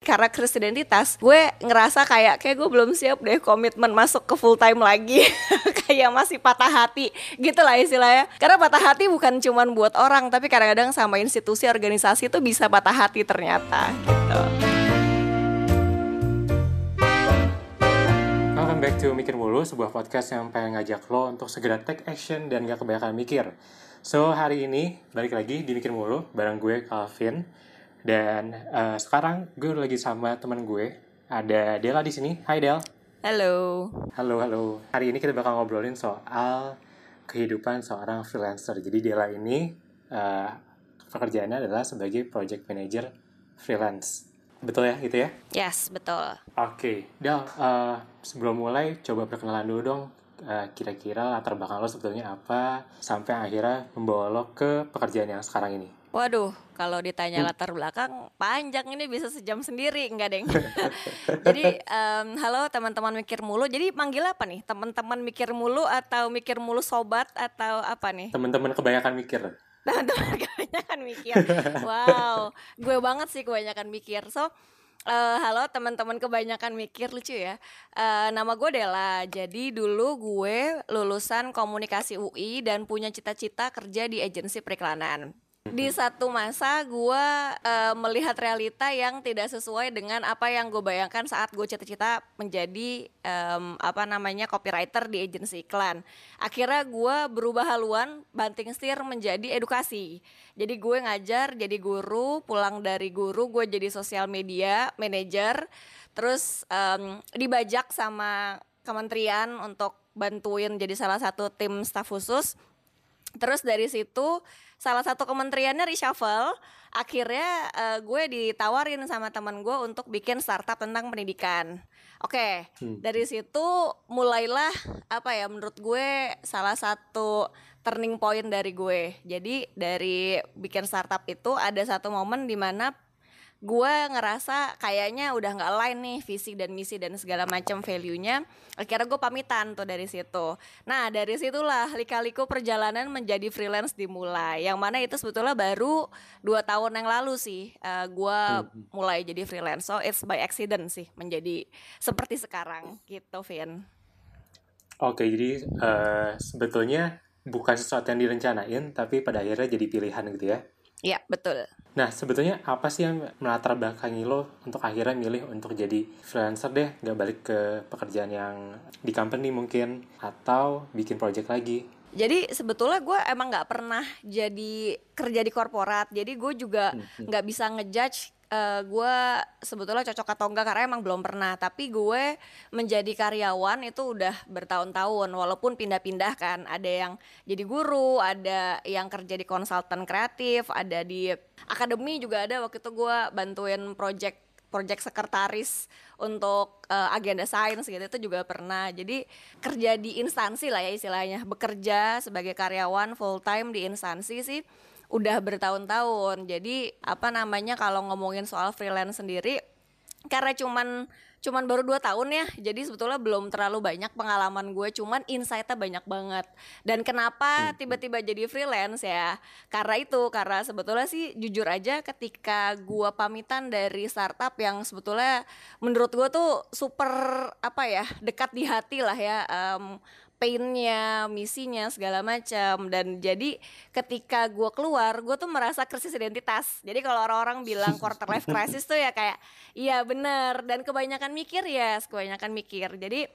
karena krisis identitas gue ngerasa kayak kayak gue belum siap deh komitmen masuk ke full time lagi kayak masih patah hati gitu lah istilahnya karena patah hati bukan cuman buat orang tapi kadang-kadang sama institusi organisasi itu bisa patah hati ternyata gitu Welcome back to Mikir Mulu, sebuah podcast yang pengen ngajak lo untuk segera take action dan gak kebanyakan mikir. So, hari ini balik lagi di Mikir Mulu bareng gue Calvin. Dan eh, sekarang gue lagi sama teman gue, ada Dela di sini. Hai Del. halo Halo, halo. Hari ini kita bakal ngobrolin soal kehidupan seorang freelancer. Jadi Dela ini eh, pekerjaannya adalah sebagai project manager freelance. Betul ya, gitu ya? yes betul Oke, Del, eh, sebelum mulai coba perkenalan dulu dong kira-kira latar belakang lo sebetulnya apa sampai akhirnya membawa lo ke pekerjaan yang sekarang ini. Waduh, kalau ditanya latar belakang panjang ini bisa sejam sendiri enggak deng. Jadi em, halo teman-teman mikir mulu. Jadi manggil apa nih? Teman-teman mikir mulu atau mikir mulu sobat atau apa nih? Teman-teman kebanyakan mikir. Teman-teman kebanyakan mikir. Wow, gue banget sih kebanyakan mikir. So eh, halo teman-teman kebanyakan mikir lucu ya. Eh, nama gue Dela. Jadi dulu gue lulusan komunikasi UI dan punya cita-cita kerja di agensi periklanan. Di satu masa gue eh, melihat realita yang tidak sesuai dengan apa yang gue bayangkan saat gue cita-cita menjadi em, apa namanya copywriter di agensi iklan. Akhirnya gue berubah haluan banting setir menjadi edukasi. Jadi gue ngajar, jadi guru, pulang dari guru gue jadi sosial media manager, terus em, dibajak sama kementerian untuk bantuin jadi salah satu tim staf khusus. Terus dari situ salah satu kementeriannya reshuffle. Akhirnya eh, gue ditawarin sama teman gue untuk bikin startup tentang pendidikan. Oke, Hmm. dari situ mulailah apa ya menurut gue salah satu turning point dari gue. Jadi dari bikin startup itu ada satu momen di mana gue ngerasa kayaknya udah nggak align nih visi dan misi dan segala macam value-nya. Akhirnya gue pamitan tuh dari situ. Nah dari situlah lika-liku perjalanan menjadi freelance dimulai. Yang mana itu sebetulnya baru dua tahun yang lalu sih eh, gue mulai jadi freelance. So it's by accident sih menjadi seperti sekarang gitu Vin. Oke, jadi eh, sebetulnya bukan sesuatu yang direncanain, tapi pada akhirnya jadi pilihan gitu ya. Ya betul Nah, sebetulnya apa sih yang melatar belakangi lo untuk akhirnya milih untuk jadi freelancer deh, nggak balik ke pekerjaan yang di company mungkin, atau bikin project lagi? Jadi sebetulnya gue emang nggak pernah jadi kerja di korporat. Jadi gue juga nggak bisa ngejudge eh, gue sebetulnya cocok atau enggak karena emang belum pernah. Tapi gue menjadi karyawan itu udah bertahun-tahun. Walaupun pindah-pindah kan. Ada yang jadi guru, ada yang kerja di konsultan kreatif, ada di akademi juga ada. Waktu itu gue bantuin project project sekretaris untuk eh, agenda sains gitu itu juga pernah jadi kerja di instansi lah ya istilahnya bekerja sebagai karyawan full time di instansi sih udah bertahun-tahun. Jadi apa namanya kalau ngomongin soal freelance sendiri karena cuman cuman baru dua tahun ya jadi sebetulnya belum terlalu banyak pengalaman gue cuman insightnya banyak banget. Dan kenapa tiba-tiba jadi freelance ya? Karena itu karena sebetulnya sih jujur aja ketika gue pamitan dari startup yang sebetulnya menurut gue tuh super apa ya dekat di hati lah ya em, painnya, misinya segala macam. Dan jadi ketika gue keluar gue tuh merasa krisis identitas. Jadi kalau orang-orang bilang quarter life crisis tuh ya kayak iya bener. Dan kebanyakan mikir ya kebanyakan mikir. Jadi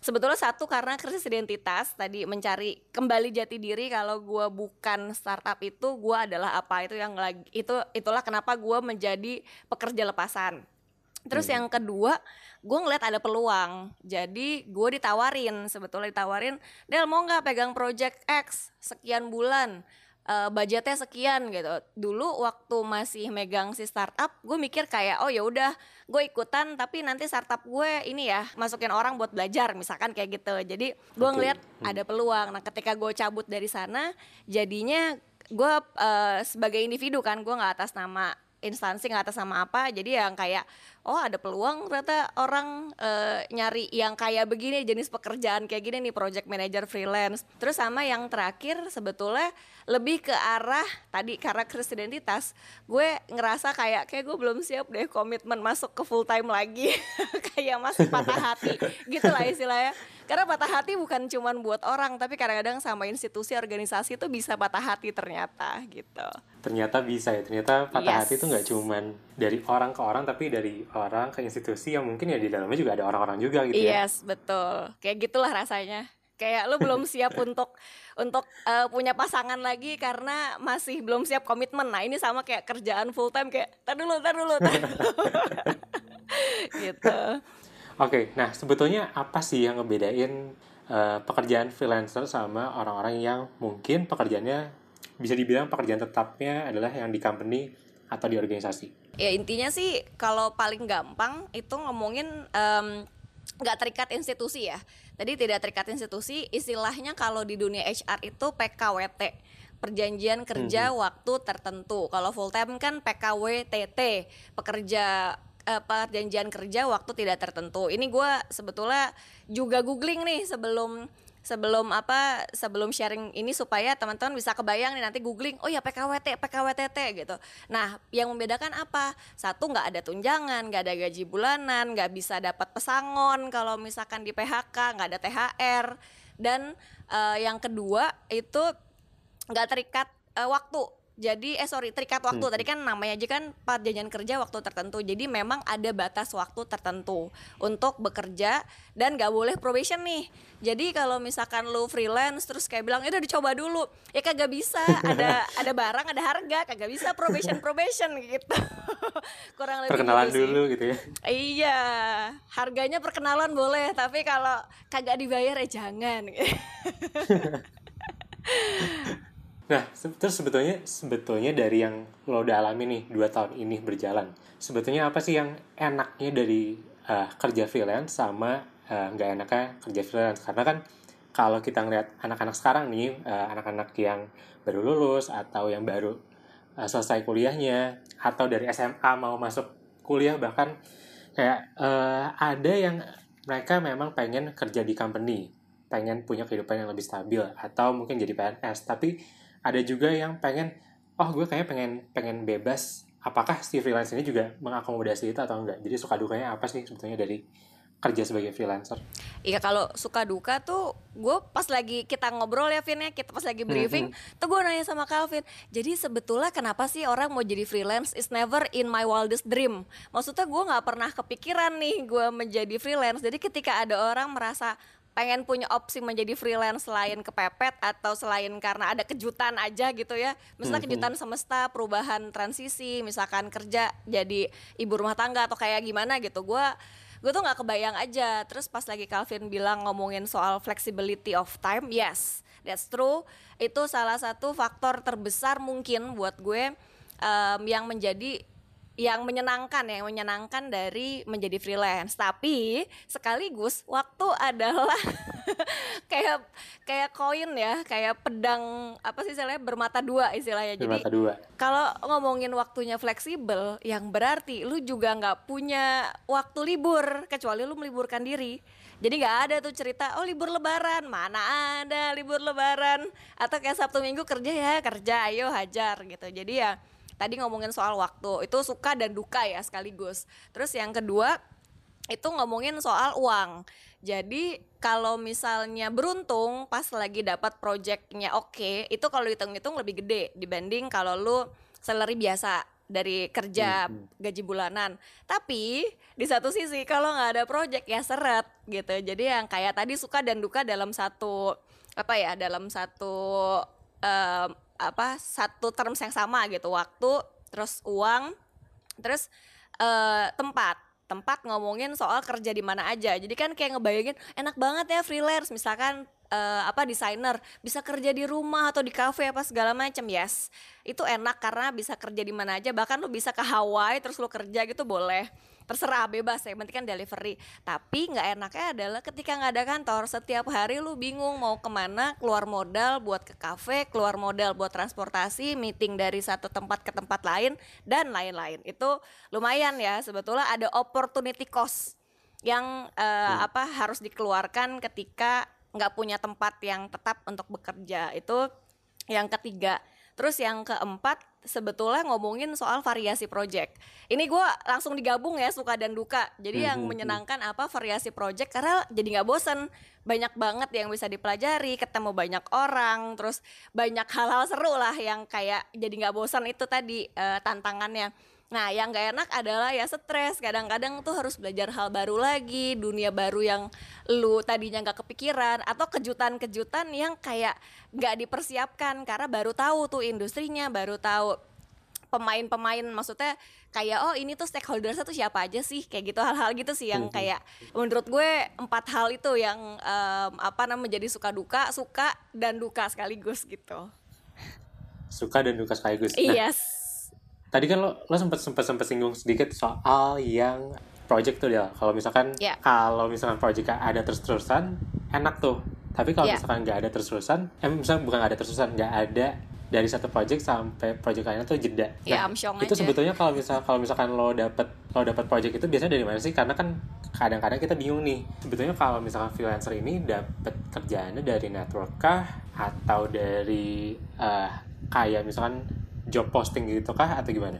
sebetulnya satu karena krisis identitas tadi mencari kembali jati diri kalau gue bukan startup itu gue adalah apa. Itu yang lagi itu itulah kenapa gue menjadi pekerja lepasan Terus yang kedua, gue ngeliat ada peluang. Jadi gue ditawarin, sebetulnya ditawarin, Del mau nggak pegang project X sekian bulan, eh, budgetnya sekian gitu. Dulu waktu masih megang si startup, gue mikir kayak oh ya udah, gue ikutan. Tapi nanti startup gue ini ya masukin orang buat belajar, misalkan kayak gitu. Jadi gue ngeliat ada peluang. Nah ketika gue cabut dari sana, jadinya gue eh, sebagai individu kan, gue nggak atas nama instansi nggak atas nama apa jadi yang kayak oh ada peluang ternyata orang uh, nyari yang kayak begini jenis pekerjaan kayak gini nih project manager freelance. Terus sama yang terakhir sebetulnya lebih ke arah tadi karakter identitas gue ngerasa kayak kayak gue belum siap deh komitmen masuk ke full time lagi. Kayak masih patah hati gitu lah istilahnya. Karena patah hati bukan cuma buat orang tapi kadang-kadang sama institusi organisasi itu bisa patah hati ternyata gitu. Ternyata bisa ya ternyata patah yes. hati itu nggak cuma dari orang ke orang tapi dari orang ke institusi yang mungkin ya di dalamnya juga ada orang-orang juga gitu yes, ya. Yes betul. Kayak gitulah rasanya. Kayak lo belum siap untuk untuk uh, punya pasangan lagi karena masih belum siap komitmen. Nah ini sama kayak kerjaan full time kayak tar dulu tar dulu, tar dulu. gitu. Oke, okay, nah sebetulnya apa sih yang ngebedain uh, pekerjaan freelancer sama orang-orang yang mungkin pekerjaannya bisa dibilang pekerjaan tetapnya adalah yang di company atau di organisasi? Ya intinya sih kalau paling gampang itu ngomongin nggak um, terikat institusi ya. Tadi tidak terikat institusi, istilahnya kalau di dunia HR itu PKWT perjanjian kerja -hmm. waktu tertentu. Kalau full time kan PKWTT, pekerja uh, perjanjian kerja waktu tidak tertentu. Ini gue sebetulnya juga googling nih sebelum sebelum apa sebelum sharing ini supaya teman-teman bisa kebayang nih nanti googling oh ya PKWT PKWTT gitu. Nah yang membedakan apa? Satu nggak ada tunjangan nggak ada gaji bulanan nggak bisa dapat pesangon kalau misalkan di PHK nggak ada THR dan uh, yang kedua itu nggak terikat uh, waktu jadi eh sorry terikat waktu. Hmm. tadi kan namanya aja kan perjanjian kerja waktu tertentu. Jadi memang ada batas waktu tertentu untuk bekerja dan gak boleh probation nih. Jadi kalau misalkan lu freelance terus kayak bilang udah dicoba dulu. Ya kagak bisa. Ada ada barang ada harga kagak bisa probation probation gitu. Kurang lebih perkenalan gitu dulu gitu ya. Iya. Harganya perkenalan boleh tapi kalau kagak dibayar ya jangan Nah, terus sebetulnya sebetulnya dari yang lo udah alami nih dua tahun ini berjalan, sebetulnya apa sih yang enaknya dari uh, kerja freelance sama uh, nggak enaknya kerja freelance? Karena kan kalau kita ngeliat anak-anak sekarang nih, uh, anak-anak yang baru lulus atau yang baru uh, selesai kuliahnya atau dari SMA mau masuk kuliah bahkan kayak uh, ada yang mereka memang pengen kerja di company, pengen punya kehidupan yang lebih stabil atau mungkin jadi PNS, tapi ada juga yang pengen oh gue kayaknya pengen pengen bebas. Apakah si freelance ini juga mengakomodasi itu atau enggak? Jadi suka dukanya apa sih sebetulnya dari kerja sebagai freelancer? Iya kalau suka duka tuh gue pas lagi kita ngobrol ya Vin ya. Kita pas lagi briefing mm -hmm. tuh gue nanya sama Calvin jadi sebetulnya kenapa sih orang mau jadi freelance is never in my wildest dream? Maksudnya gue nggak pernah kepikiran nih gue menjadi freelance. Jadi ketika ada orang merasa pengen punya opsi menjadi freelance selain kepepet atau selain karena ada kejutan aja gitu ya. Misalnya mm-hmm. kejutan semesta perubahan transisi misalkan kerja jadi ibu rumah tangga atau kayak gimana gitu. Gue gue tuh nggak kebayang aja. Terus pas lagi Calvin bilang ngomongin soal flexibility of time yes that's true. Itu salah satu faktor terbesar mungkin buat gue um, yang menjadi yang menyenangkan yang menyenangkan dari menjadi freelance. Tapi sekaligus waktu adalah kayak kayak koin ya kayak pedang apa sih istilahnya bermata dua istilahnya. Bermata jadi dua. kalau ngomongin waktunya fleksibel yang berarti lu juga nggak punya waktu libur kecuali lu meliburkan diri. Jadi nggak ada tuh cerita oh libur lebaran mana ada libur lebaran? Atau kayak sabtu minggu kerja ya kerja ayo hajar gitu. Jadi ya tadi ngomongin soal waktu itu suka dan duka ya sekaligus terus yang kedua itu ngomongin soal uang jadi kalau misalnya beruntung pas lagi dapat projectnya oke okay, itu kalau hitung-hitung lebih gede dibanding kalau lu salary biasa dari kerja gaji bulanan. Tapi di satu sisi kalau nggak ada project ya seret gitu. Jadi yang kayak tadi suka dan duka dalam satu apa ya dalam satu um, apa satu terms yang sama gitu. Waktu terus uang terus uh, tempat. Tempat ngomongin soal kerja di mana aja. Jadi kan kayak ngebayangin enak banget ya freelance. Misalkan uh, apa desainer. Bisa kerja di rumah atau di cafe apa segala macam yes. Itu enak karena bisa kerja di mana aja. Bahkan lu bisa ke Hawaii terus lu kerja gitu boleh terserah bebas ya penting kan delivery. Tapi nggak enaknya adalah ketika nggak ada kantor setiap hari lu bingung mau ke mana keluar modal buat ke kafe keluar modal buat transportasi meeting dari satu tempat ke tempat lain dan lain-lain. Itu lumayan ya sebetulnya ada opportunity cost yang uh, hmm. apa harus dikeluarkan ketika nggak punya tempat yang tetap untuk bekerja. Itu yang ketiga. Terus yang keempat sebetulnya ngomongin soal variasi project. Ini gue langsung digabung ya suka dan duka. Jadi yang mhm, mhm. menyenangkan apa variasi project karena jadi nggak bosen. Banyak banget yang bisa dipelajari, ketemu banyak orang, terus banyak hal-hal seru lah yang kayak jadi nggak bosan itu tadi uh, tantangannya. Nah, yang gak enak adalah ya stres. Kadang-kadang tuh harus belajar hal baru lagi, dunia baru yang lu tadinya nggak kepikiran, atau kejutan-kejutan yang kayak nggak dipersiapkan karena baru tahu tuh industrinya, baru tahu pemain-pemain. Maksudnya kayak oh ini tuh stakeholdersnya tuh siapa aja sih? Kayak gitu hal-hal gitu sih yang kayak menurut gue empat hal itu yang um, apa namanya menjadi suka duka suka dan duka sekaligus gitu. Suka dan duka sekaligus. Nah, yes tadi kan lo lo sempat sempat sempat singgung sedikit soal yang project tuh ya kalau misalkan yeah. kalau misalkan project ada terus terusan enak tuh tapi kalau yeah. misalkan nggak ada terus terusan eh misalkan bukan nggak ada terus terusan nggak ada dari satu project sampai project lainnya tuh jeda. Ya, nah, itu aja. sebetulnya kalau misal kalau misalkan lo dapet lo dapet project itu biasanya dari mana sih? Karena kan kadang-kadang kita bingung nih. Sebetulnya kalau misalkan freelancer ini dapet kerjaannya dari network kah atau dari uh, kayak misalkan job posting gitu kah atau gimana?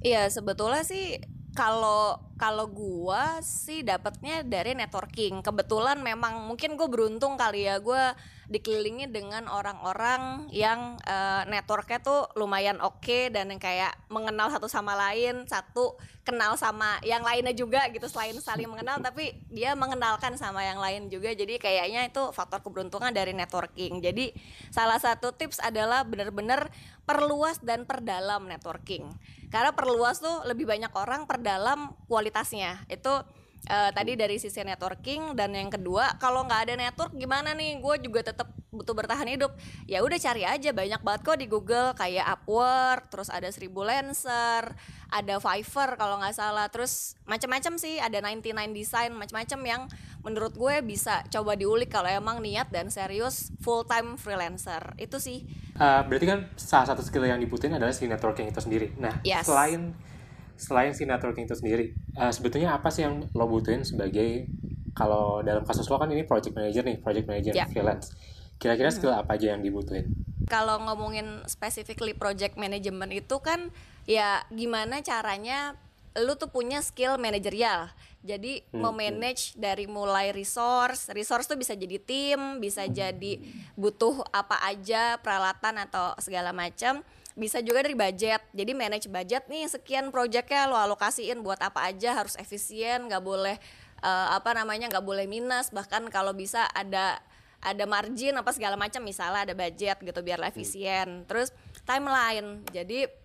Iya sebetulnya sih kalau kalau gua sih dapatnya dari networking. Kebetulan memang mungkin gue beruntung kali ya gue dikelilingi dengan orang-orang yang uh, networknya tuh lumayan oke okay dan yang kayak mengenal satu sama lain, satu kenal sama yang lainnya juga gitu selain saling mengenal tapi dia mengenalkan sama yang lain juga. Jadi kayaknya itu faktor keberuntungan dari networking. Jadi salah satu tips adalah benar-benar perluas dan perdalam networking. Karena perluas tuh lebih banyak orang, perdalam kualitasnya. Itu uh, tadi dari sisi networking dan yang kedua kalau nggak ada network gimana nih? Gue juga tetap butuh bertahan hidup. Ya udah cari aja banyak banget kok di Google kayak Upwork terus ada seribu Lancer ada Fiverr kalau nggak salah. Terus macam-macam sih ada 99 design macam-macam yang menurut gue bisa coba diulik kalau emang niat dan serius full time freelancer. Itu sih. Uh, berarti kan salah satu skill yang dibutuhin adalah si networking itu sendiri. Nah yes. selain selain si networking itu sendiri uh, sebetulnya apa sih yang lo butuhin sebagai kalau dalam kasus lo kan ini project manager nih project manager yeah. freelance kira-kira skill hmm. apa aja yang dibutuhin kalau ngomongin specifically project management itu kan ya gimana caranya lu tuh punya skill manajerial jadi hmm, memanage hmm. dari mulai resource resource tuh bisa jadi tim bisa jadi butuh apa aja peralatan atau segala macam bisa juga dari budget. Jadi manage budget nih sekian proyeknya lo alokasiin buat apa aja harus efisien nggak boleh uh, apa namanya nggak boleh minus. Bahkan kalau bisa ada ada margin apa segala macam misalnya ada budget gitu biar efisien. Terus timeline. Jadi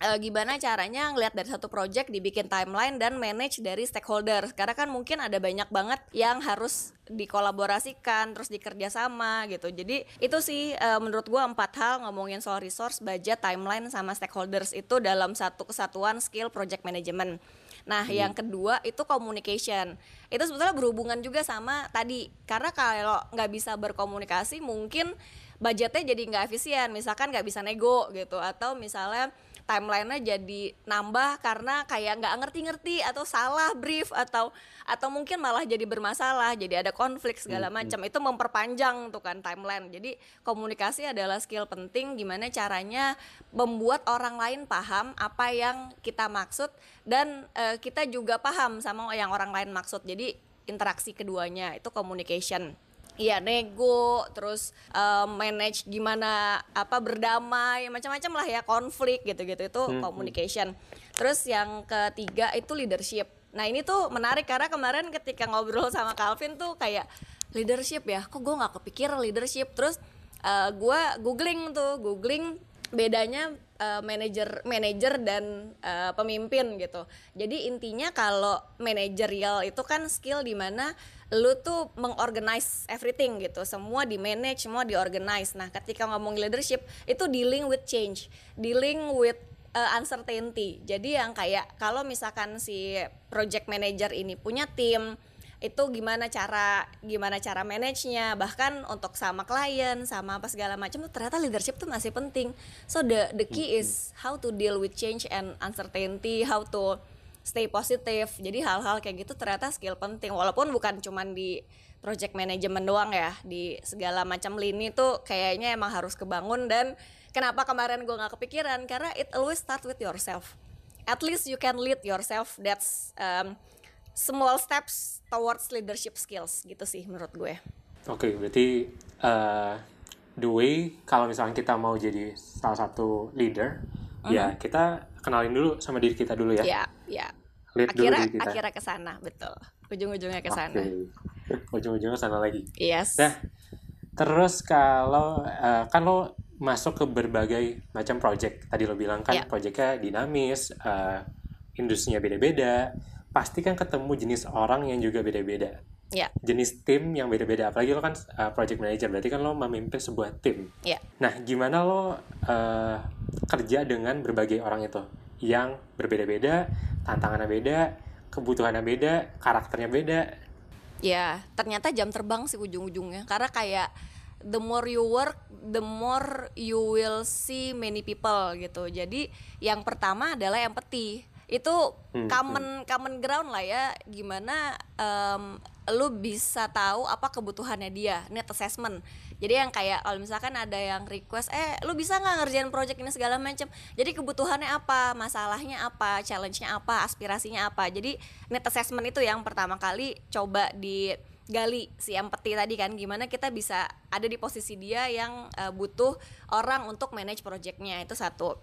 e, gimana caranya ngelihat dari satu project dibikin timeline dan manage dari stakeholder karena kan mungkin ada banyak banget yang harus dikolaborasikan terus dikerja sama gitu jadi itu sih e, menurut gua empat hal ngomongin soal resource budget timeline sama stakeholders itu dalam satu kesatuan skill project management Nah, hmm. yang kedua itu communication. Itu sebetulnya berhubungan juga sama tadi. Karena kalau nggak bisa berkomunikasi, mungkin budgetnya jadi nggak efisien. Misalkan nggak bisa nego gitu, atau misalnya timelinenya jadi nambah karena kayak nggak ngerti-ngerti atau salah brief atau atau mungkin malah jadi bermasalah jadi ada konflik segala hmm, hmm. macam. Itu memperpanjang tuh kan timeline. Jadi komunikasi adalah skill penting gimana caranya membuat orang lain paham apa yang kita maksud dan uh, kita juga paham sama yang orang lain maksud. Jadi interaksi keduanya itu communication Iya nego, terus um, manage gimana apa berdamai, macam-macam lah ya konflik gitu-gitu itu hmm. communication. Terus yang ketiga itu leadership. Nah ini tuh menarik karena kemarin ketika ngobrol sama Calvin tuh kayak leadership ya, kok gue nggak kepikir leadership. Terus uh, gue googling tuh, googling bedanya uh, manajer manajer dan uh, pemimpin gitu. Jadi intinya kalau manajerial itu kan skill di mana lu tuh mengorganize everything gitu. Semua di manage semua di organize nah ketika ngomong leadership itu dealing with change. Dealing with uh, uncertainty. Jadi yang kayak kalau misalkan si project manager ini punya tim itu gimana cara gimana cara manage-nya? Bahkan untuk sama klien sama apa segala macam tuh ternyata leadership tuh masih penting. So the the key is how to deal with change and uncertainty how to stay positive jadi hal-hal kayak gitu ternyata skill penting walaupun bukan cuman di project management doang ya di segala macam lini tuh kayaknya emang harus kebangun dan kenapa kemarin gue nggak kepikiran karena it always start with yourself at least you can lead yourself that's um, small steps towards leadership skills gitu sih menurut gue. Oke, okay, berarti uh, the way kalau misalnya kita mau jadi salah satu leader, uh -huh. ya mm-hmm. kita kenalin dulu sama diri kita dulu ya. Iya, iya. Lead akhirnya, dulu kita. Akhirnya ke sana, betul. Ujung-ujungnya ke sana. Okay. Ujung-ujungnya ke sana lagi. Yes. Nah, terus kalau uh, kan lo masuk ke berbagai macam project. Tadi lo bilang kan yeah. projectnya dinamis, uh, industrinya beda-beda pasti kan ketemu jenis orang yang juga beda-beda. Yeah. Jenis tim yang beda-beda. Apalagi lo kan uh, project manager, berarti kan lo memimpin sebuah tim. Yeah. Nah, gimana lo uh, kerja dengan berbagai orang itu yang berbeda-beda, tantangannya beda, kebutuhannya beda, karakternya beda. Ya, ternyata jam terbang sih ujung-ujungnya. Karena kayak the more you work, the more you will see many people gitu. Jadi yang pertama adalah empathy itu hmm, common hmm. common ground lah ya gimana um, lu bisa tahu apa kebutuhannya dia net assessment jadi yang kayak kalau misalkan ada yang request eh lu bisa nggak ngerjain project ini segala macam jadi kebutuhannya apa? Masalahnya apa? Challenge-nya apa? Aspirasinya apa? Jadi net assessment itu yang pertama kali coba di gali si empati tadi kan gimana kita bisa ada di posisi dia yang uh, butuh orang untuk manage projectnya itu satu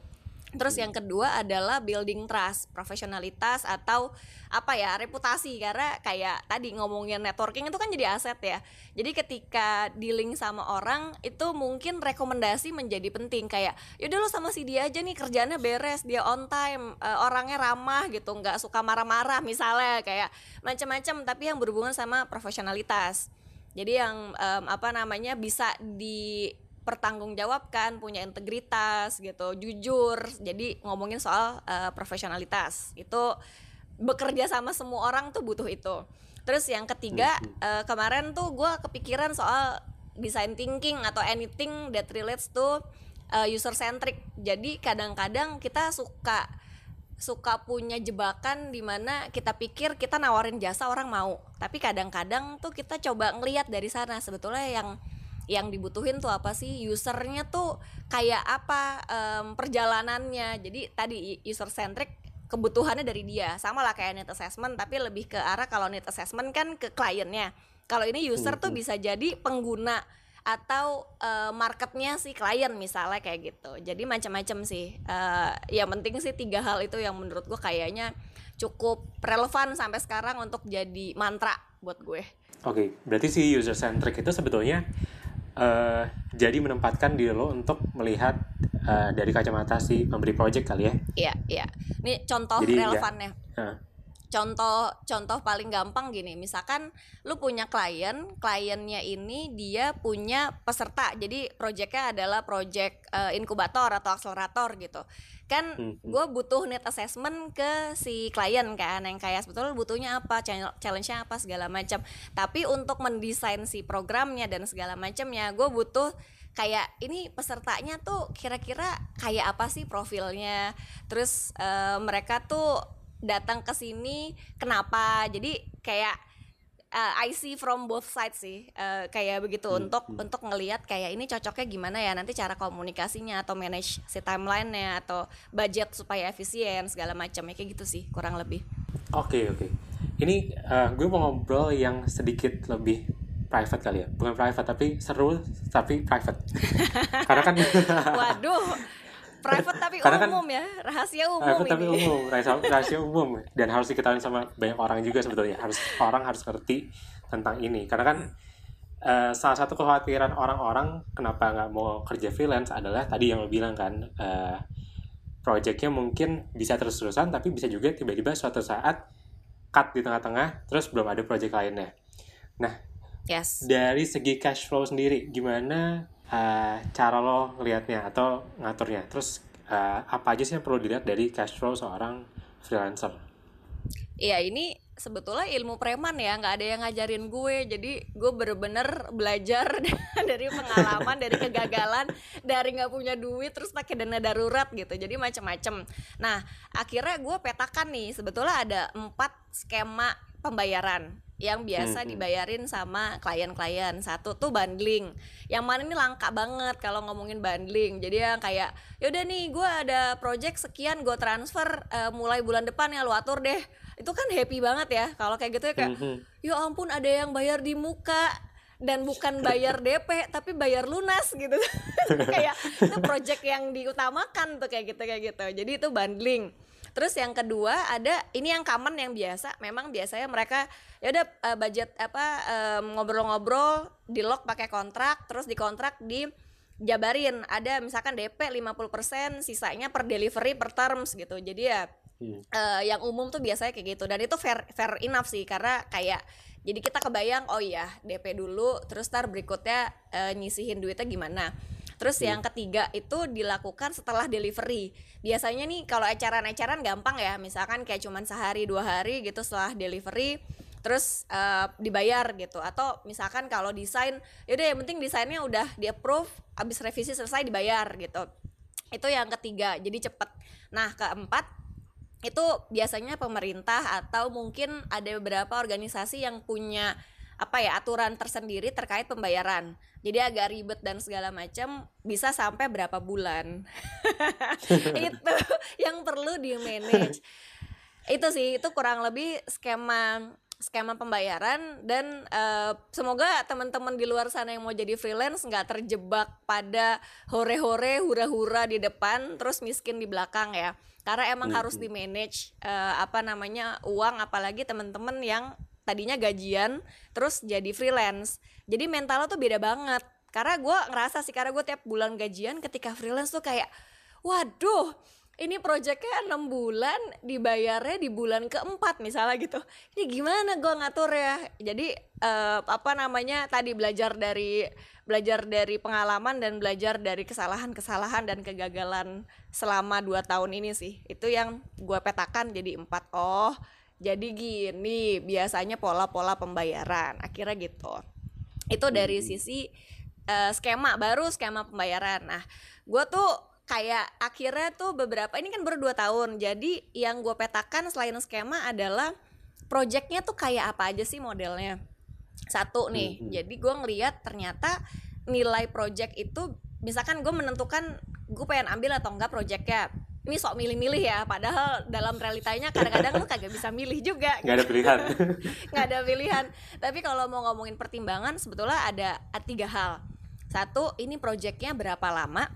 Terus yang kedua adalah building trust, profesionalitas atau apa ya reputasi karena kayak tadi ngomongin networking itu kan jadi aset ya. Jadi ketika dealing sama orang itu mungkin rekomendasi menjadi penting kayak yaudah lo sama si dia aja nih kerjanya beres, dia on time, uh, orangnya ramah gitu, nggak suka marah-marah misalnya kayak macam-macam tapi yang berhubungan sama profesionalitas. Jadi yang um, apa namanya bisa di pertanggungjawabkan, punya integritas gitu, jujur. Jadi ngomongin soal uh, profesionalitas itu bekerja sama semua orang tuh butuh itu. Terus yang ketiga uh, kemarin tuh gue kepikiran soal design thinking atau anything that relates to uh, user centric. Jadi kadang-kadang kita suka suka punya jebakan di mana kita pikir kita nawarin jasa orang mau, tapi kadang-kadang tuh kita coba ngelihat dari sana sebetulnya yang yang dibutuhin tuh apa sih? Usernya tuh kayak apa um, perjalanannya? Jadi tadi user centric kebutuhannya dari dia. Sama lah kayak need assessment tapi lebih ke arah kalau need assessment kan ke kliennya kalau ini user tuh bisa jadi pengguna atau uh, marketnya si klien misalnya kayak gitu. Jadi macam-macam sih. Uh, yang penting sih tiga hal itu yang menurut gue kayaknya cukup relevan sampai sekarang untuk jadi mantra buat gue. Oke okay, berarti si user centric itu sebetulnya uh, jadi menempatkan diri lo untuk melihat uh, dari kacamata si pemberi project kali ya. Iya iya. Ini contoh jadi, ya, relevannya. ya, uh. Contoh contoh paling gampang gini. Misalkan lu punya klien kliennya ini dia punya peserta. Jadi projectnya adalah project uh, inkubator atau akselerator gitu. Kan hmm, hmm. gue butuh need assessment ke si klien kan yang kayak sebetulnya butuhnya apa challenge-nya apa segala macam tapi untuk mendesain si programnya dan segala macamnya gue butuh kayak ini pesertanya tuh kira-kira kayak apa sih profilnya? Terus uh, mereka tuh datang ke sini kenapa jadi kayak uh, I see from both sides sih uh, kayak begitu hmm. untuk hmm. untuk ngelihat kayak ini cocoknya gimana ya nanti cara komunikasinya atau manage si timelinenya atau budget supaya efisien segala macam ya kayak gitu sih kurang lebih. Oke okay, oke. Okay. Ini uh, gue mau ngobrol yang sedikit lebih private kali ya bukan private tapi seru tapi private karena kan waduh private tapi Karena kan umum kan, ya rahasia umum private ini. tapi umum rahasia, rahasia umum dan harus diketahui sama banyak orang juga sebetulnya harus orang harus ngerti tentang ini karena kan uh, salah satu kekhawatiran orang-orang kenapa nggak mau kerja freelance adalah tadi yang lo bilang kan uh, projectnya mungkin bisa terus-terusan tapi bisa juga tiba-tiba suatu saat cut di tengah-tengah terus belum ada project lainnya nah yes. dari segi cash flow sendiri gimana uh, cara lo ngelihatnya atau ngaturnya? Terus uh, apa aja sih yang perlu dilihat dari cash flow seorang freelancer? Iya ini sebetulnya ilmu preman ya nggak ada yang ngajarin gue. Jadi gue bener-bener belajar dari pengalaman dari kegagalan dari nggak punya duit terus pakai dana darurat gitu. Jadi macam-macam nah akhirnya gue petakan nih sebetulnya ada empat skema pembayaran yang biasa hmm, hmm. dibayarin sama klien-klien. Satu tuh bundling. Yang mana ini langka banget kalau ngomongin bundling. Jadi yang kayak yaudah nih gue ada project sekian gue transfer uh, mulai bulan depan ya lu atur deh. Itu kan happy banget ya kalau kayak gitu ya kayak mm-hmm. ya ampun ada yang bayar di muka. Dan bukan bayar DP tapi bayar lunas gitu. Kayak itu project yang diutamakan tuh kayak gitu kayak gitu. Jadi itu bundling terus yang kedua ada ini yang common yang biasa. Memang biasanya mereka ya udah uh, budget apa um, ngobrol-ngobrol di lock pakai kontrak terus di kontrak di jabarin ada misalkan DP 50% sisanya per delivery per terms gitu. Jadi ya hmm. uh, yang umum tuh biasanya kayak gitu. Dan itu fair fair enough sih karena kayak jadi kita kebayang oh iya DP dulu terus tar berikutnya uh, nyisihin duitnya gimana terus hmm. yang ketiga itu dilakukan setelah delivery. Biasanya nih kalau acara-acara gampang ya misalkan kayak cuman sehari dua hari gitu setelah delivery terus uh, dibayar gitu. Atau misalkan kalau desain yaudah yang penting desainnya udah di approve abis revisi selesai dibayar gitu. Itu yang ketiga jadi cepet. Nah keempat itu biasanya pemerintah atau mungkin ada beberapa organisasi yang punya apa ya aturan tersendiri terkait pembayaran jadi agak ribet dan segala macam bisa sampai berapa bulan. Itu yang perlu di manage itu sih itu kurang lebih skema skema pembayaran dan uh, semoga teman-teman di luar sana yang mau jadi freelance nggak terjebak pada hore-hore hura-hura di depan terus miskin di belakang ya. Karena emang hmm. harus di manage uh, apa namanya uang apalagi teman-teman yang tadinya gajian terus jadi freelance. Jadi mentalnya tuh beda banget. Karena gue ngerasa sih karena gue tiap bulan gajian ketika freelance tuh kayak waduh ini proyeknya enam bulan dibayarnya di bulan keempat misalnya gitu. Ini gimana gue ngatur ya jadi uh, apa namanya tadi belajar dari belajar dari pengalaman dan belajar dari kesalahan-kesalahan dan kegagalan selama dua tahun ini sih. Itu yang gue petakan jadi empat. Oh jadi gini biasanya pola-pola pembayaran akhirnya gitu. Itu dari hmm. sisi uh, skema baru skema pembayaran. Nah gue tuh kayak akhirnya tuh beberapa ini kan baru dua tahun. Jadi yang gue petakan selain skema adalah projectnya tuh kayak apa aja sih modelnya? Satu nih hmm, hmm. jadi gue ngeliat ternyata nilai project itu misalkan gue menentukan gue pengen ambil atau enggak projectnya ini sok milih-milih ya padahal dalam realitanya kadang-kadang lu kagak bisa milih juga nggak ada pilihan. Nggak ada pilihan. Tapi kalau mau ngomongin pertimbangan sebetulnya ada, tiga hal. Satu ini projectnya berapa lama?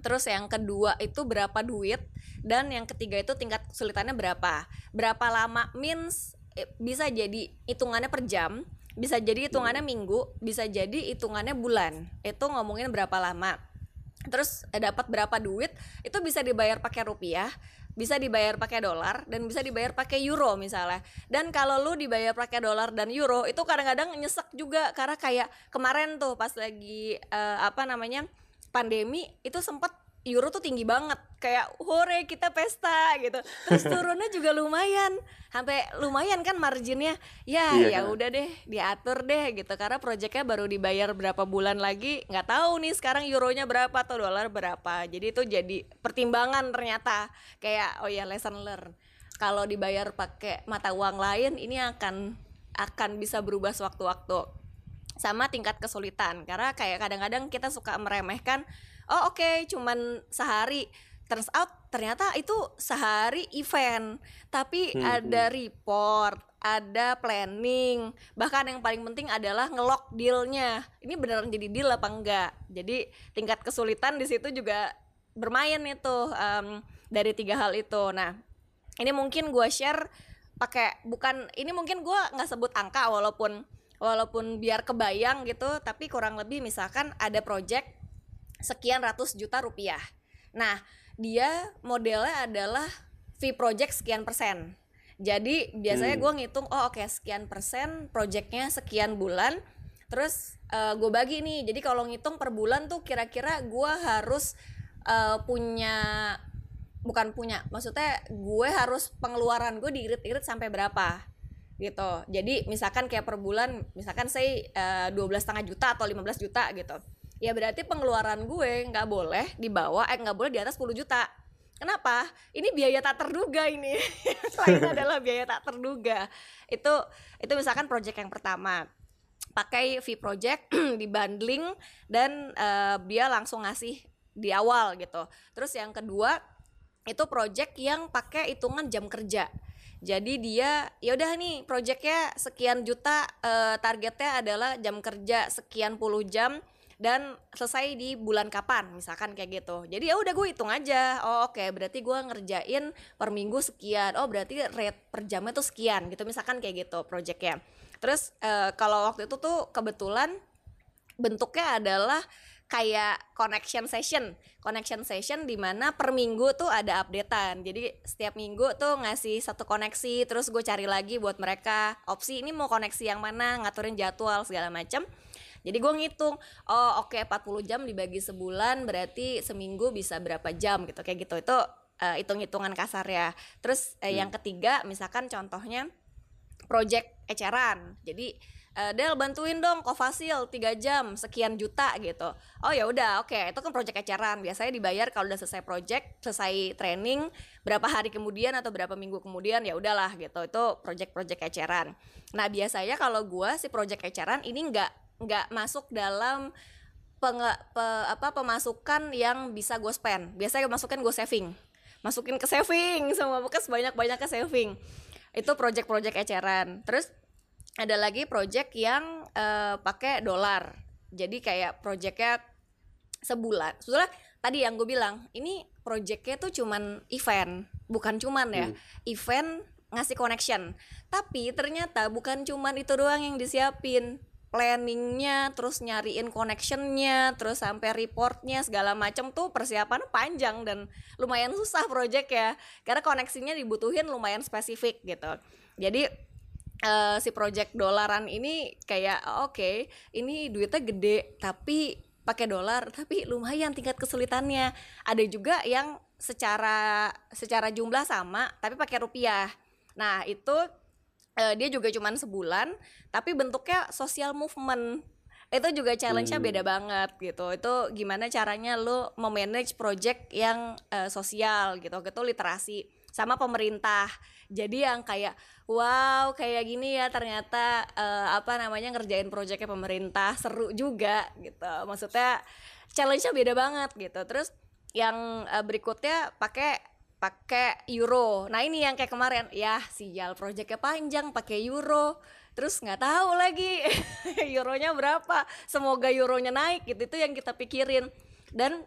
Terus yang kedua itu berapa duit? Dan yang ketiga itu tingkat kesulitannya berapa? Berapa lama means eh, bisa jadi hitungannya per jam bisa jadi hitungannya minggu bisa jadi hitungannya bulan. Itu ngomongin berapa lama terus eh, dapat berapa duit itu bisa dibayar pakai rupiah bisa dibayar pakai dolar dan bisa dibayar pakai euro misalnya. Dan kalau lu dibayar pakai dolar dan euro itu kadang-kadang nyesek juga karena kayak kemarin tuh pas lagi uh, apa namanya pandemi itu sempet euro tuh tinggi banget. Kayak hore kita pesta gitu. Terus turunnya juga lumayan. Sampai lumayan kan marginnya. Ya iya, ya kan? udah deh diatur deh gitu. Karena proyeknya baru dibayar berapa bulan lagi nggak tahu nih sekarang euronya berapa atau dolar berapa. Jadi itu jadi pertimbangan ternyata. Kayak oh ya lesson learn kalau dibayar pakai mata uang lain ini akan akan bisa berubah sewaktu-waktu. Sama tingkat kesulitan. Karena kayak kadang-kadang kita suka meremehkan oh oke okay, cuman sehari. Turns out ternyata itu sehari event. Tapi hmm. ada hmm. report ada planning. Bahkan yang paling penting adalah ngelok dealnya. Ini beneran jadi deal apa enggak? Jadi tingkat kesulitan di situ juga bermain itu um, dari tiga hal itu. Nah ini mungkin gue share pakai bukan ini mungkin gue nggak sebut angka walaupun walaupun biar kebayang gitu tapi kurang lebih misalkan ada project sekian ratus juta rupiah. Nah, dia modelnya adalah fee project sekian persen. Jadi biasanya hmm. gue ngitung, oh oke okay, sekian persen projectnya sekian bulan. Terus uh, eh, gue bagi nih, jadi kalau ngitung per bulan tuh kira-kira gue harus uh, punya bukan punya maksudnya gue harus pengeluaran gue diirit-irit sampai berapa gitu jadi misalkan kayak per bulan misalkan saya dua belas setengah juta atau 15 juta gitu ya berarti pengeluaran gue nggak boleh di bawah eh nggak boleh di atas 10 juta. Kenapa? Ini biaya tak terduga ini. Selain adalah biaya tak terduga. Itu itu misalkan project yang pertama. Pakai fee project di bundling dan uh, dia langsung ngasih di awal gitu. Terus yang kedua itu project yang pakai hitungan jam kerja. Jadi dia ya udah nih projectnya sekian juta uh, targetnya adalah jam kerja sekian puluh jam dan selesai di bulan kapan misalkan kayak gitu. Jadi ya udah gue hitung aja oh oke okay, berarti gue ngerjain per minggu sekian oh berarti rate per jamnya tuh sekian gitu misalkan kayak gitu projectnya. Terus uh, kalau waktu itu tuh kebetulan bentuknya adalah kayak connection session connection session di mana per minggu tuh ada updatean. Jadi setiap minggu tuh ngasih satu koneksi terus gue cari lagi buat mereka opsi ini mau koneksi yang mana ngaturin jadwal segala macam jadi gue ngitung oh oke okay, 40 jam dibagi sebulan berarti seminggu bisa berapa jam? Gitu kayak gitu. Itu uh, hitung-hitungan kasar ya terus uh, hmm. yang ketiga misalkan contohnya project eceran. Jadi uh, Del bantuin dong kofasil 3 jam sekian juta gitu. Oh ya udah oke okay. itu kan project eceran. Biasanya dibayar kalau udah selesai project selesai training berapa hari kemudian atau berapa minggu kemudian ya udahlah gitu. Itu project-project eceran. Nah biasanya kalau gue si project eceran ini nggak nggak masuk dalam peng, pe, apa pemasukan yang bisa gue spend. Biasanya masukin gue saving. Masukin ke saving semua bekas banyak banyak ke saving. Itu project-project eceran. Terus ada lagi project yang uh, pakai dolar. Jadi kayak projectnya sebulan. Sebetulnya tadi yang gue bilang ini projectnya tuh cuman event bukan cuman ya. Hmm. event ngasih connection. Tapi ternyata bukan cuman itu doang yang disiapin planningnya terus nyariin connectionnya terus sampai reportnya segala macam tuh persiapan panjang dan lumayan susah project ya. Karena koneksinya dibutuhin lumayan spesifik gitu. Jadi uh, si project dolaran ini kayak oke okay, ini duitnya gede tapi pakai dolar tapi lumayan tingkat kesulitannya. Ada juga yang secara secara jumlah sama tapi pakai rupiah. Nah itu uh, dia juga cuman sebulan tapi bentuknya social movement. Itu juga challenge-nya hmm. beda banget gitu. Itu gimana caranya lo memanage project yang uh, sosial gitu gitu literasi sama pemerintah. Jadi yang kayak wow kayak gini ya ternyata uh, apa namanya ngerjain proyeknya pemerintah seru juga gitu. Maksudnya challenge-nya beda banget gitu. Terus yang uh, berikutnya pakai pakai euro. Nah ini yang kayak kemarin. Ya sial proyeknya panjang pakai euro. Terus nggak tahu lagi euronya berapa. Semoga euronya naik gitu itu yang kita pikirin. Dan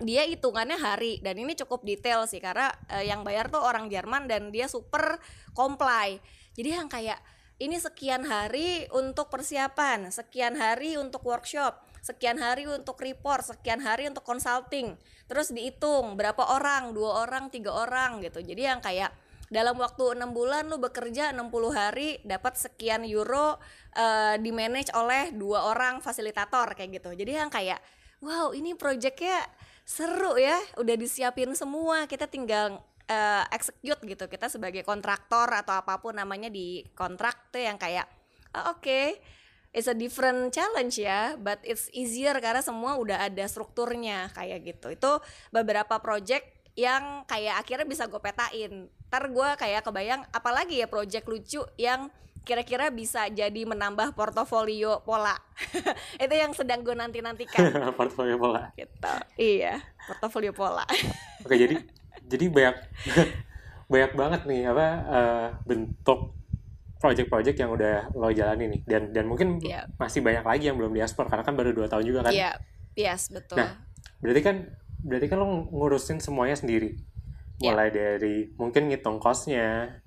dia hitungannya hari. Dan ini cukup detail sih karena uh, yang bayar tuh orang Jerman dan dia super comply. Jadi yang kayak ini sekian hari untuk persiapan sekian hari untuk workshop sekian hari untuk report sekian hari untuk consulting. Terus dihitung berapa orang dua orang tiga orang gitu. Jadi yang kayak dalam waktu enam bulan lu bekerja 60 hari dapat sekian euro uh, di manage oleh dua orang fasilitator kayak gitu. Jadi yang kayak wow ini projectnya seru ya udah disiapin semua kita tinggal uh, execute gitu. Kita sebagai kontraktor atau apa pun namanya di kontrak tuh yang kayak oh, oke okay, it's a different challenge ya but it's easier karena semua udah ada strukturnya kayak gitu. Itu beberapa project yang kayak akhirnya bisa gue petain. Ntar gue kayak kebayang apalagi ya project lucu yang kira-kira bisa jadi menambah portofolio pola. Itu yang sedang gue nanti nantikan portofolio pola. Gitu. Iya portofolio pola. Oke jadi jadi banyak banyak banget nih apa uh, bentuk project-project yang udah lo jalani nih dan dan mungkin yeah. masih banyak lagi yang belum diaspor karena kan baru dua tahun juga kan iya yeah. yes betul nah berarti kan berarti kan lo ngurusin semuanya sendiri iya. mulai yeah. dari mungkin ngitung costnya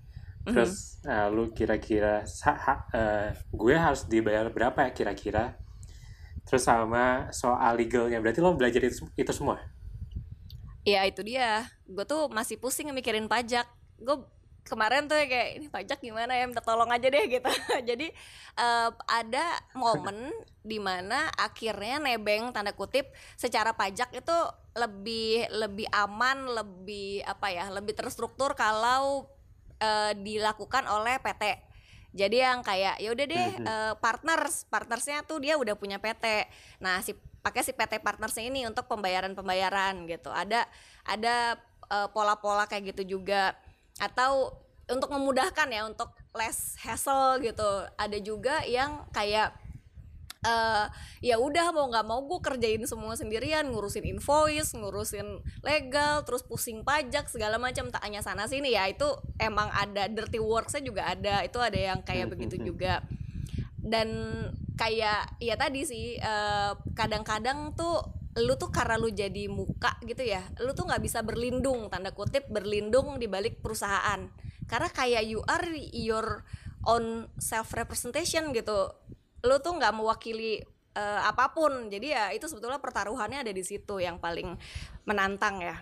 terus mm-hmm. uh, lu kira-kira uh, gue harus dibayar berapa ya kira-kira terus sama soal legalnya berarti lo belajar itu itu semua ya itu dia gue tuh masih pusing mikirin pajak gue kemarin tuh kayak ini pajak gimana ya minta tolong aja deh gitu. Jadi uh, ada momen di mana akhirnya nebeng tanda kutip secara pajak itu lebih lebih aman lebih apa ya lebih terstruktur kalau uh, dilakukan oleh PT jadi yang kayak ya udah deh uh, partners partnersnya tuh dia udah punya PT nah si pakai si PT partnersnya ini untuk pembayaran pembayaran gitu. Ada ada uh, pola-pola kayak gitu juga atau untuk memudahkan ya untuk less hassle gitu. Ada juga yang kayak uh, ya udah mau nggak mau gue kerjain semua sendirian ngurusin invoice ngurusin legal terus pusing pajak segala macam. Tak hanya sana sini ya itu emang ada dirty worksnya juga ada. Itu ada yang kayak begitu juga. Dan kayak ya tadi sih kadang eh, kadang-kadang tuh lu tuh karena lu jadi muka gitu ya lu tuh nggak bisa berlindung tanda kutip berlindung di balik perusahaan. Karena kayak you are your own self representation gitu. Lu tuh nggak mewakili uh, apa pun. Jadi ya itu sebetulnya pertaruhannya ada di situ yang paling menantang ya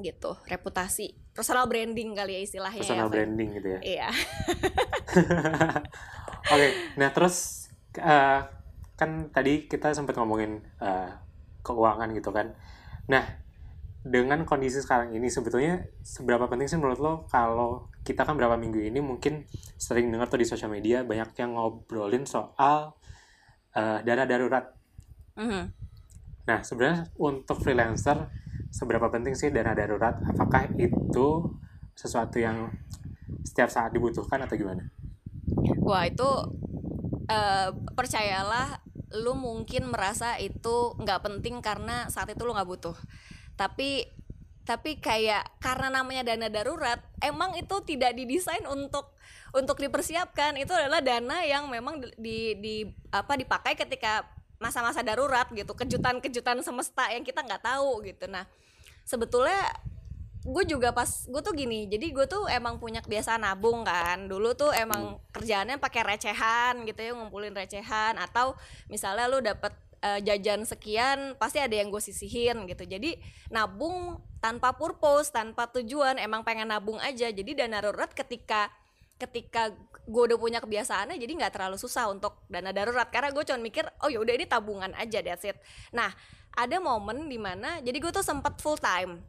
gitu reputasi. Personal branding kali ya istilahnya personal ya, branding gitu ya? Iya. Oke okay, nah terus uh, kan tadi kita sempat ngomongin uh, keuangan gitu kan nah dengan kondisi sekarang ini sebetulnya seberapa penting sih menurut lo kalau kita kan berapa minggu ini mungkin sering dengar tuh di sosial media banyak yang ngobrolin soal uh, dana darurat. Mm-hmm. Nah sebenarnya untuk freelancer seberapa penting sih dana darurat? Apakah itu sesuatu yang setiap saat dibutuhkan atau gimana? Wah itu uh, percayalah lu mungkin merasa itu nggak penting karena saat itu lu nggak butuh. Tapi tapi kayak karena namanya dana darurat emang itu tidak didesain untuk untuk dipersiapkan. Itu adalah dana yang memang di, di apa dipakai ketika masa-masa darurat gitu kejutan-kejutan semesta yang kita nggak tahu gitu. Nah sebetulnya gue juga pas gue tuh gini jadi gue tuh emang punya kebiasaan nabung kan. Dulu tuh emang hmm. kerjaannya pakai recehan gitu ya ngumpulin recehan. Atau misalnya lu dapet uh, jajan sekian pasti ada yang gue sisihin gitu. Jadi nabung tanpa purpose tanpa tujuan emang pengen nabung aja. Jadi dana darurat ketika ketika gue udah punya kebiasaannya jadi nggak terlalu susah untuk dana darurat. Karena gue cuma mikir oh ya udah ini tabungan aja that's it. Nah ada momen di mana jadi gue tuh sempat full time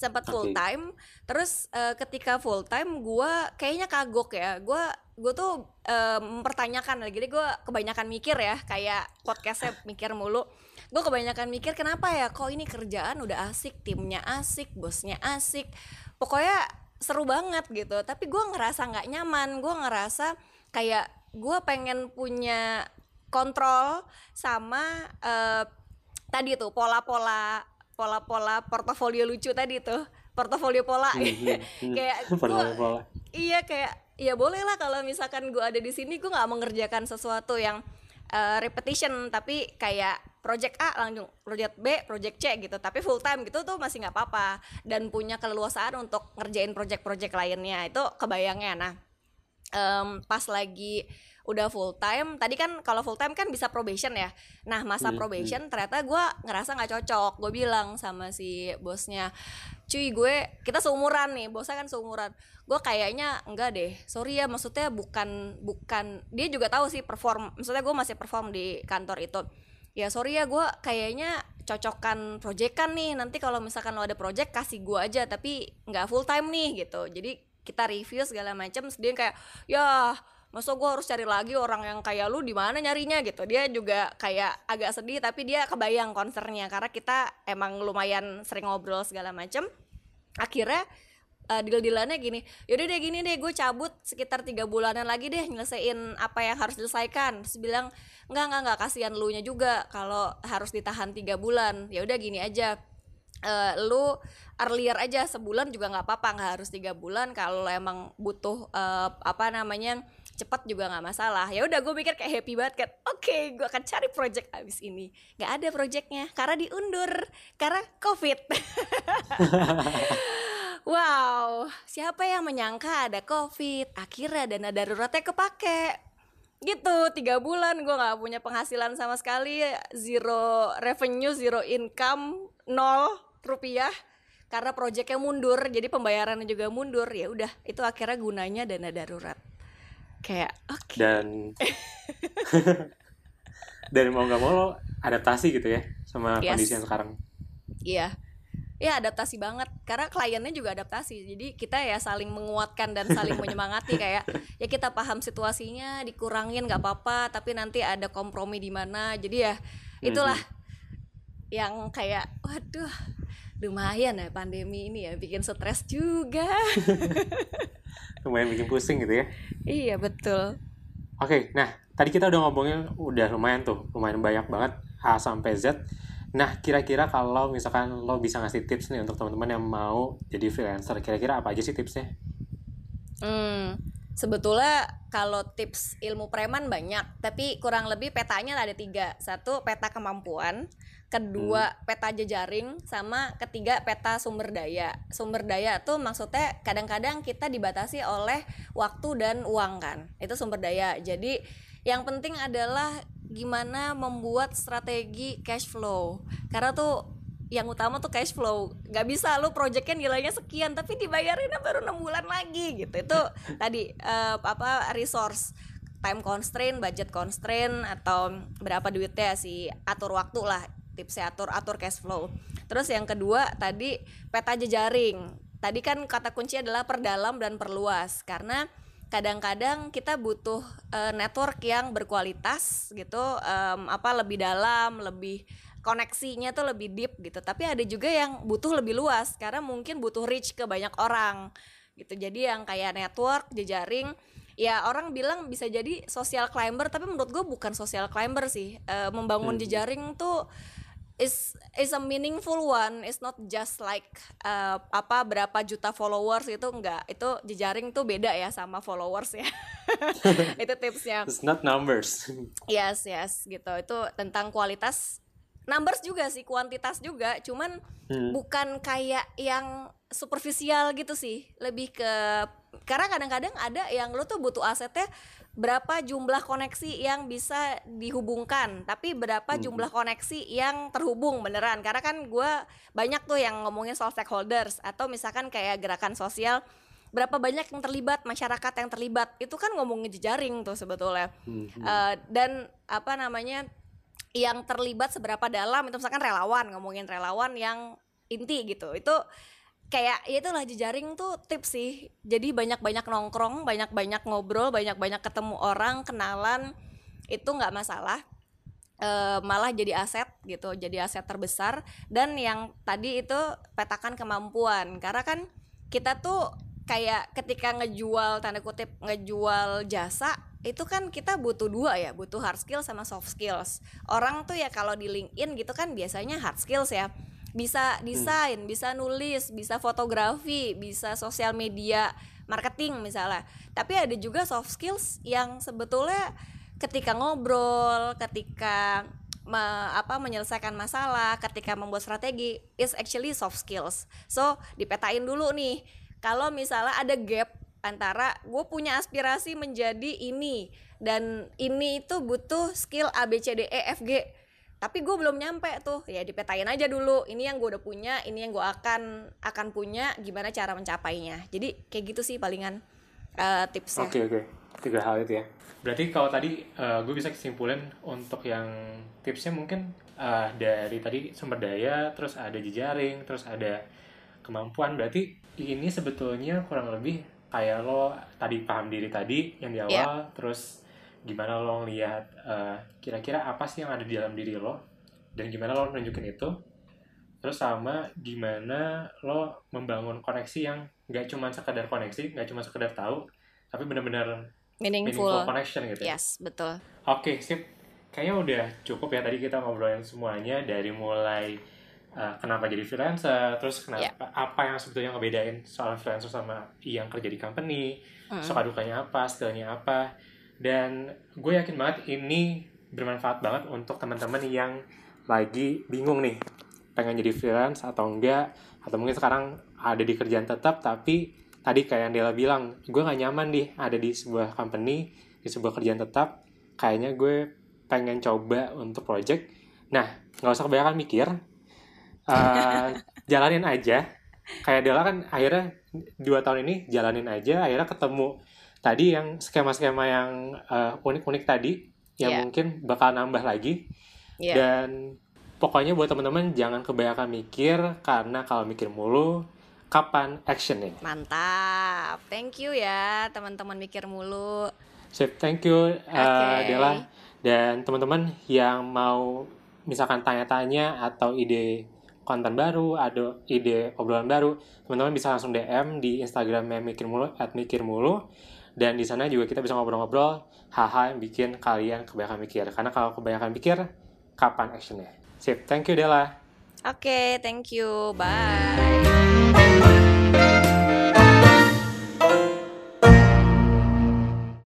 sempat full time terus uh, ketika full time gue kayaknya kagok ya. Gue gue tuh uh, mempertanyakan lagi. Gue kebanyakan mikir ya kayak podcastnya mikir mulu. Gue kebanyakan mikir kenapa ya kok ini kerjaan udah asik timnya asik bosnya asik? Pokoknya seru banget gitu. Tapi gue ngerasa nggak nyaman. Gue ngerasa kayak gue pengen punya kontrol sama uh, tadi tuh pola-pola pola-pola portofolio lucu tadi tuh portofolio pola. Hmm, hmm, hmm. kayak gua, iya kayak ya boleh lah kalau misalkan gue ada di sini gue nggak mengerjakan sesuatu yang uh, repetition tapi kayak project A langsung project B project C gitu tapi full time gitu tuh masih nggak apa-apa. Dan punya keleluasaan untuk ngerjain project-project lainnya itu kebayangnya. Nah um, pas lagi udah full time. Tadi kan kalau full time kan bisa probation ya. Nah masa hmm, probation hmm. ternyata gue ngerasa nggak cocok. Gue bilang sama si bosnya cuy gue kita seumuran nih bosnya kan seumuran. Gue kayaknya enggak deh. Sorry ya maksudnya bukan bukan dia juga tahu sih perform maksudnya gue masih perform di kantor itu. Ya sorry ya gue kayaknya cocokkan proyekan nih. Nanti kalau misalkan lo ada project kasih gue aja tapi nggak full time nih gitu. Jadi kita review segala macam dia kayak ya masa gue harus cari lagi orang yang kayak lu di mana nyarinya? Gitu. Dia juga kayak agak sedih tapi dia kebayang konsernya karena kita emang lumayan sering ngobrol segala macem. Akhirnya uh, deal-dealannya gini yaudah deh gini deh gue cabut sekitar tiga bulanan lagi deh nyelesain apa yang harus diselesaikan. Terus bilang nggak nggak nggak kasihan lu nya juga kalau harus ditahan tiga bulan. Ya udah gini aja. Uh, lu earlier aja sebulan juga nggak apa-apa nggak harus tiga bulan. Kalau emang butuh uh, apa namanya cepat juga nggak masalah. Ya udah gue mikir kayak happy banget kan oke okay, gue akan cari project abis ini. Nggak ada projectnya karena diundur karena covid. Wow siapa yang menyangka ada covid? Akhirnya dana daruratnya kepake. Gitu tiga bulan gue nggak punya penghasilan sama sekali. Zero revenue zero income nol rupiah. Karena proyeknya mundur jadi pembayarannya juga mundur. Ya udah itu akhirnya gunanya dana darurat kayak oke okay. dan dan mau nggak mau lo adaptasi gitu ya sama yes. kondisi yang sekarang Iya. Ya adaptasi banget karena kliennya juga adaptasi. Jadi kita ya saling menguatkan dan saling menyemangati kayak ya kita paham situasinya, dikurangin nggak apa-apa, tapi nanti ada kompromi di mana. Jadi ya itulah mm-hmm. yang kayak waduh lumayan ya pandemi ini ya bikin stres juga. lumayan bikin pusing gitu ya. Iya, betul. Oke, nah tadi kita udah ngomongin udah lumayan tuh, lumayan banyak banget A sampai Z Nah, kira-kira kalau misalkan lo bisa ngasih tips nih untuk teman-teman yang mau jadi freelancer, kira-kira apa aja sih tipsnya? Hmm, sebetulnya kalau tips ilmu preman banyak, tapi kurang lebih petanya ada tiga. Satu, peta kemampuan. Kedua, hmm. peta jejaring. Sama ketiga, peta sumber daya. Sumber daya tuh maksudnya kadang-kadang kita dibatasi oleh waktu dan uang kan. Itu sumber daya. Jadi yang penting adalah gimana membuat strategi cash flow karena tuh yang utama tuh cash flow. Nggak bisa lu projectnya nilainya sekian tapi dibayarinnya baru enam bulan lagi gitu. Itu tadi uh, apa resource. Time constraint budget constraint atau berapa duitnya sih atur waktu lah tipsnya atur atur cash flow. Terus yang kedua tadi peta jejaring. Tadi kan kata kunci adalah perdalam dan perluas karena kadang-kadang kita butuh uh, network yang berkualitas gitu. Um, apa lebih dalam lebih koneksinya tuh lebih deep gitu. Tapi ada juga yang butuh lebih luas karena mungkin butuh reach ke banyak orang gitu. Jadi yang kayak network jejaring ya orang bilang bisa jadi social climber tapi menurut gue bukan social climber sih. Uh, membangun hmm. jejaring tuh is is a meaningful one. It's not just like uh, apa berapa juta followers itu enggak. Itu jejaring tuh beda ya sama followers ya. Itu tipsnya. It's not numbers. Yes yes gitu. Itu tentang kualitas numbers juga sih kuantitas juga. Cuman hmm. bukan kayak yang superficial gitu sih. Lebih ke karena kadang-kadang ada yang lo tuh butuh asetnya berapa jumlah koneksi yang bisa dihubungkan. Tapi berapa hmm. jumlah koneksi yang terhubung beneran. Karena kan gue banyak tuh yang ngomongin soal stakeholders. Atau misalkan kayak gerakan sosial berapa banyak yang terlibat masyarakat yang terlibat. Itu kan ngomongin jejaring tuh sebetulnya. Hmm. uh, dan apa namanya yang terlibat seberapa dalam itu misalkan relawan ngomongin relawan yang inti gitu. Itu kayak ya itulah jejaring tuh tips sih. Jadi banyak-banyak nongkrong banyak-banyak ngobrol banyak-banyak ketemu orang kenalan itu nggak masalah. E, malah jadi aset gitu jadi aset terbesar. Dan yang tadi itu petakan kemampuan. Karena kan kita tuh kayak ketika ngejual tanda kutip ngejual jasa itu kan kita butuh dua ya butuh hard skills sama soft skills orang tuh ya kalau di LinkedIn gitu kan biasanya hard skills ya bisa desain, hmm. bisa nulis, bisa fotografi, bisa sosial media marketing misalnya. Tapi ada juga soft skills yang sebetulnya ketika ngobrol, ketika me, apa menyelesaikan masalah, ketika membuat strategi is actually soft skills. So, dipetain dulu nih. Kalau misalnya ada gap antara gue punya aspirasi menjadi ini dan ini itu butuh skill A B C D E F G. Tapi gue belum nyampe tuh. Ya dipetain aja dulu. Ini yang gue udah punya ini yang gue akan akan punya. Gimana cara mencapainya? Jadi kayak gitu sih palingan uh, tipsnya. Oke okay, oke. Okay. tiga hal itu ya. Berarti kalau tadi uh, eh, gue bisa kesimpulan untuk yang tipsnya mungkin uh, dari tadi sumber daya terus ada jejaring terus ada kemampuan. Berarti ini sebetulnya kurang lebih kayak lo tadi paham diri tadi yang di iya. awal yeah. terus gimana lo ngeliat uh, kira-kira apa sih yang ada di dalam diri lo dan gimana lo nunjukin itu terus sama gimana lo membangun koneksi yang nggak cuma sekedar koneksi nggak cuma sekedar tahu tapi benar-benar meaningful. meaningful connection gitu ya. yes betul oke okay, sip kayaknya udah cukup ya tadi kita ngobrolin semuanya dari mulai uh, kenapa jadi freelancer? Terus kenapa yeah. apa yang sebetulnya ngebedain soal freelancer sama yang kerja di company? Mm. suka dukanya apa skillnya apa? Dan gue yakin banget ini bermanfaat banget untuk teman-teman yang lagi bingung nih pengen jadi freelance atau enggak atau mungkin sekarang ada di kerjaan tetap tapi tadi kayak yang Dela bilang gue nggak nyaman nih ada di sebuah company di sebuah kerjaan tetap. Kayaknya gue pengen coba untuk project. Nah nggak usah kebanyakan mikir uh, jalanin aja kayak Dela kan akhirnya dua tahun ini jalanin aja akhirnya ketemu tadi yang skema-skema yang uh, unik-unik tadi yang yeah. mungkin bakal nambah lagi yeah. dan pokoknya buat teman-teman jangan kebanyakan mikir karena kalau mikir mulu kapan actionnya Mantap. Thank you ya teman-teman mikir mulu. Sip, thank you uh, Oke. Dela dan teman-teman yang mau misalkan tanya-tanya atau ide konten baru, ada ide obrolan baru, teman-teman bisa langsung DM di Instagramnya Mikir Mulu at Mikir Mulu dan di sana juga kita bisa ngobrol-ngobrol hal-hal yang bikin kalian kebanyakan mikir. Karena kalau kebanyakan mikir, kapan actionnya? Sip, thank you Dela. Oke, thank you. Bye.